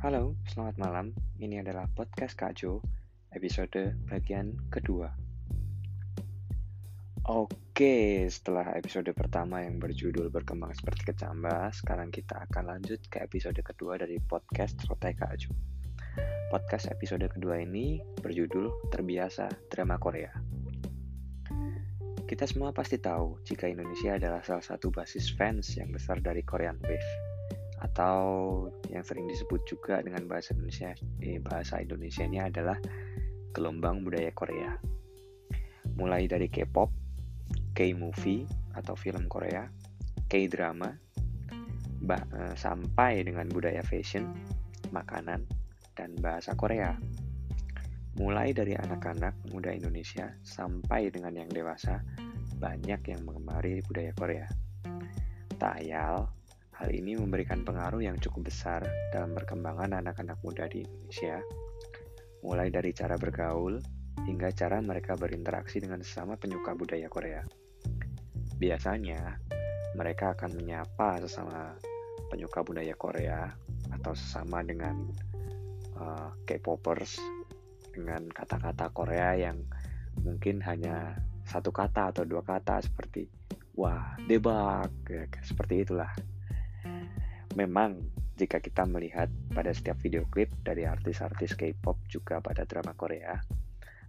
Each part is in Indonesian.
Halo, selamat malam. Ini adalah podcast Kak Jo, episode bagian kedua. Oke, setelah episode pertama yang berjudul berkembang seperti kecambah, sekarang kita akan lanjut ke episode kedua dari podcast Rotai Kak Jo. Podcast episode kedua ini berjudul Terbiasa Drama Korea. Kita semua pasti tahu jika Indonesia adalah salah satu basis fans yang besar dari Korean Wave atau yang sering disebut juga dengan bahasa Indonesia eh, bahasa Indonesianya adalah gelombang budaya Korea. Mulai dari K-pop, K-movie atau film Korea, K-drama, eh, sampai dengan budaya fashion, makanan, dan bahasa Korea. Mulai dari anak-anak muda Indonesia sampai dengan yang dewasa, banyak yang mengemari budaya Korea. Tak ayal, Hal ini memberikan pengaruh yang cukup besar dalam perkembangan anak-anak muda di Indonesia, mulai dari cara bergaul hingga cara mereka berinteraksi dengan sesama penyuka budaya Korea. Biasanya, mereka akan menyapa sesama penyuka budaya Korea atau sesama dengan uh, K-popers dengan kata-kata Korea yang mungkin hanya satu kata atau dua kata seperti wah debak ya, seperti itulah Memang, jika kita melihat pada setiap video klip dari artis-artis K-pop juga pada drama Korea,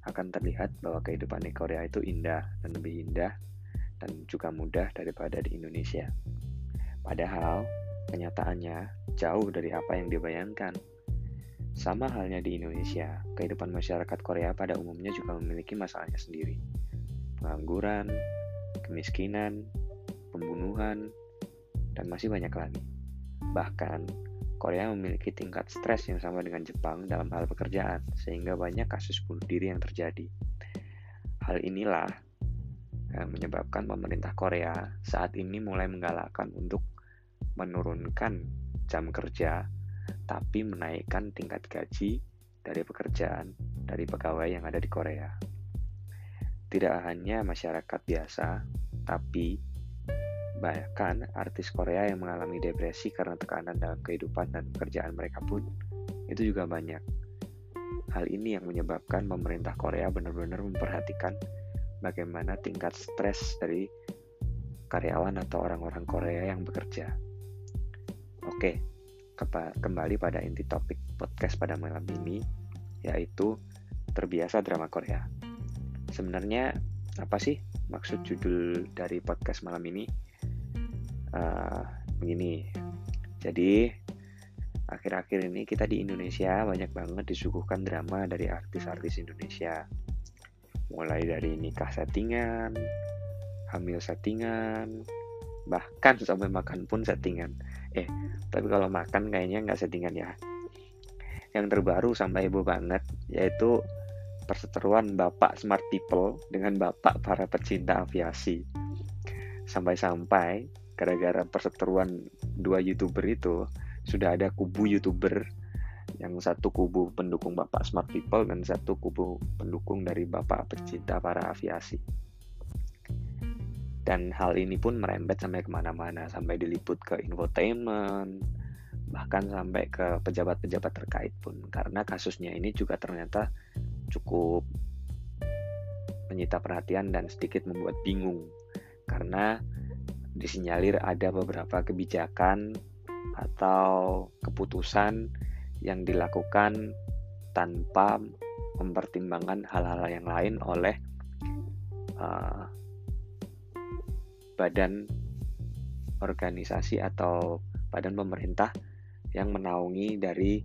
akan terlihat bahwa kehidupan di Korea itu indah dan lebih indah dan juga mudah daripada di Indonesia. Padahal, kenyataannya jauh dari apa yang dibayangkan. Sama halnya di Indonesia, kehidupan masyarakat Korea pada umumnya juga memiliki masalahnya sendiri. Pengangguran, kemiskinan, pembunuhan, dan masih banyak lagi. Bahkan, Korea memiliki tingkat stres yang sama dengan Jepang dalam hal pekerjaan, sehingga banyak kasus bunuh diri yang terjadi. Hal inilah yang menyebabkan pemerintah Korea saat ini mulai menggalakkan untuk menurunkan jam kerja, tapi menaikkan tingkat gaji dari pekerjaan dari pegawai yang ada di Korea. Tidak hanya masyarakat biasa, tapi Bahkan artis Korea yang mengalami depresi karena tekanan dalam kehidupan dan pekerjaan mereka pun itu juga banyak. Hal ini yang menyebabkan pemerintah Korea benar-benar memperhatikan bagaimana tingkat stres dari karyawan atau orang-orang Korea yang bekerja. Oke, kembali pada inti topik podcast pada malam ini, yaitu terbiasa drama Korea. Sebenarnya apa sih maksud judul dari podcast malam ini? Uh, begini jadi akhir-akhir ini kita di Indonesia banyak banget disuguhkan drama dari artis-artis Indonesia. Mulai dari nikah settingan hamil settingan bahkan sampai makan pun settingan. Eh tapi kalau makan kayaknya nggak settingan ya. Yang terbaru sampai heboh banget yaitu perseteruan bapak smart people dengan bapak para pecinta aviasi. Sampai-sampai gara-gara perseteruan dua youtuber itu sudah ada kubu youtuber yang satu kubu pendukung bapak smart people dan satu kubu pendukung dari bapak pecinta para aviasi. Dan hal ini pun merembet sampai ke mana-mana sampai diliput ke infotainment bahkan sampai ke pejabat-pejabat terkait pun. Karena kasusnya ini juga ternyata cukup menyita perhatian dan sedikit membuat bingung. Karena disinyalir ada beberapa kebijakan atau keputusan yang dilakukan tanpa mempertimbangkan hal-hal yang lain oleh uh, badan organisasi atau badan pemerintah yang menaungi dari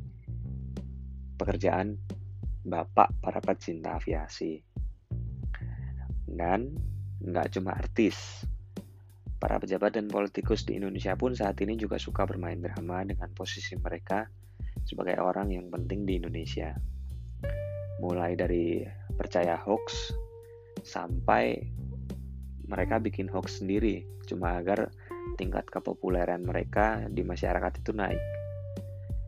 pekerjaan bapak para pecinta aviasi. Dan nggak cuma artis Para pejabat dan politikus di Indonesia pun saat ini juga suka bermain drama dengan posisi mereka sebagai orang yang penting di Indonesia. Mulai dari percaya hoax sampai mereka bikin hoax sendiri cuma agar tingkat kepopuleran mereka di masyarakat itu naik.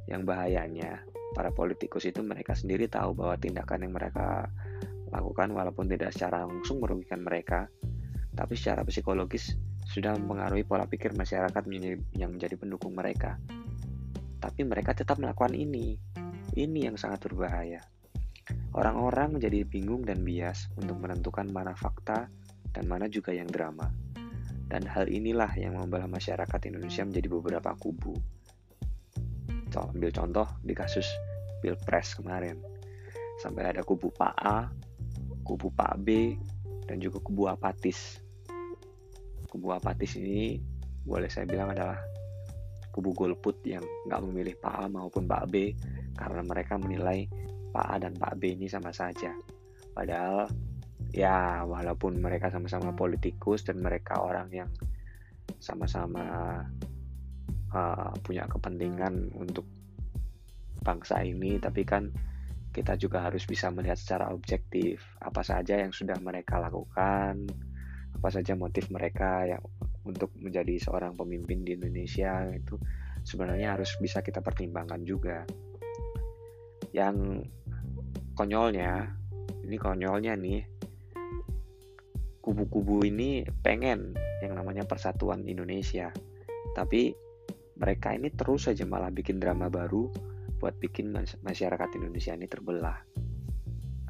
Yang bahayanya, para politikus itu mereka sendiri tahu bahwa tindakan yang mereka lakukan walaupun tidak secara langsung merugikan mereka, tapi secara psikologis sudah mempengaruhi pola pikir masyarakat yang menjadi pendukung mereka. tapi mereka tetap melakukan ini. Ini yang sangat berbahaya. Orang-orang menjadi bingung dan bias untuk menentukan mana fakta dan mana juga yang drama. Dan hal inilah yang membelah masyarakat Indonesia menjadi beberapa kubu. Ambil contoh di kasus Pilpres kemarin. Sampai ada kubu Pak A, kubu Pak B, dan juga kubu apatis. Kubu apatis ini boleh saya bilang adalah kubu golput yang nggak memilih Pak A maupun Pak B karena mereka menilai Pak A dan Pak B ini sama saja. Padahal ya walaupun mereka sama-sama politikus dan mereka orang yang sama-sama uh, punya kepentingan untuk bangsa ini, tapi kan kita juga harus bisa melihat secara objektif apa saja yang sudah mereka lakukan, apa saja motif mereka yang untuk menjadi seorang pemimpin di Indonesia itu sebenarnya harus bisa kita pertimbangkan juga. Yang konyolnya, ini konyolnya nih, kubu-kubu ini pengen yang namanya persatuan Indonesia. Tapi mereka ini terus saja malah bikin drama baru buat bikin masyarakat Indonesia ini terbelah.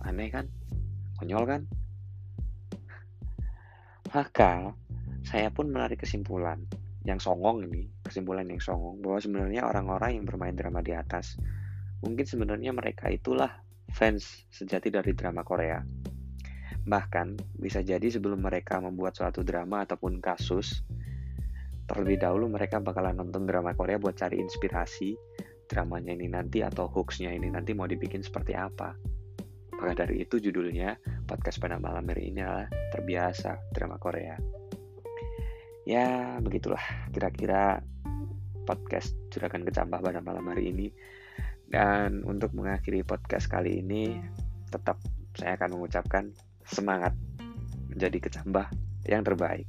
Aneh kan? Konyol kan? Maka saya pun menarik kesimpulan yang songong ini, kesimpulan yang songong bahwa sebenarnya orang-orang yang bermain drama di atas mungkin sebenarnya mereka itulah fans sejati dari drama Korea Bahkan, bisa jadi sebelum mereka membuat suatu drama ataupun kasus, terlebih dahulu mereka bakalan nonton drama Korea buat cari inspirasi dramanya ini nanti atau hoaxnya ini nanti mau dibikin seperti apa. Maka dari itu judulnya podcast pada malam hari ini adalah terbiasa drama Korea. Ya begitulah kira-kira podcast juragan kecambah pada malam hari ini. Dan untuk mengakhiri podcast kali ini tetap saya akan mengucapkan semangat menjadi kecambah yang terbaik.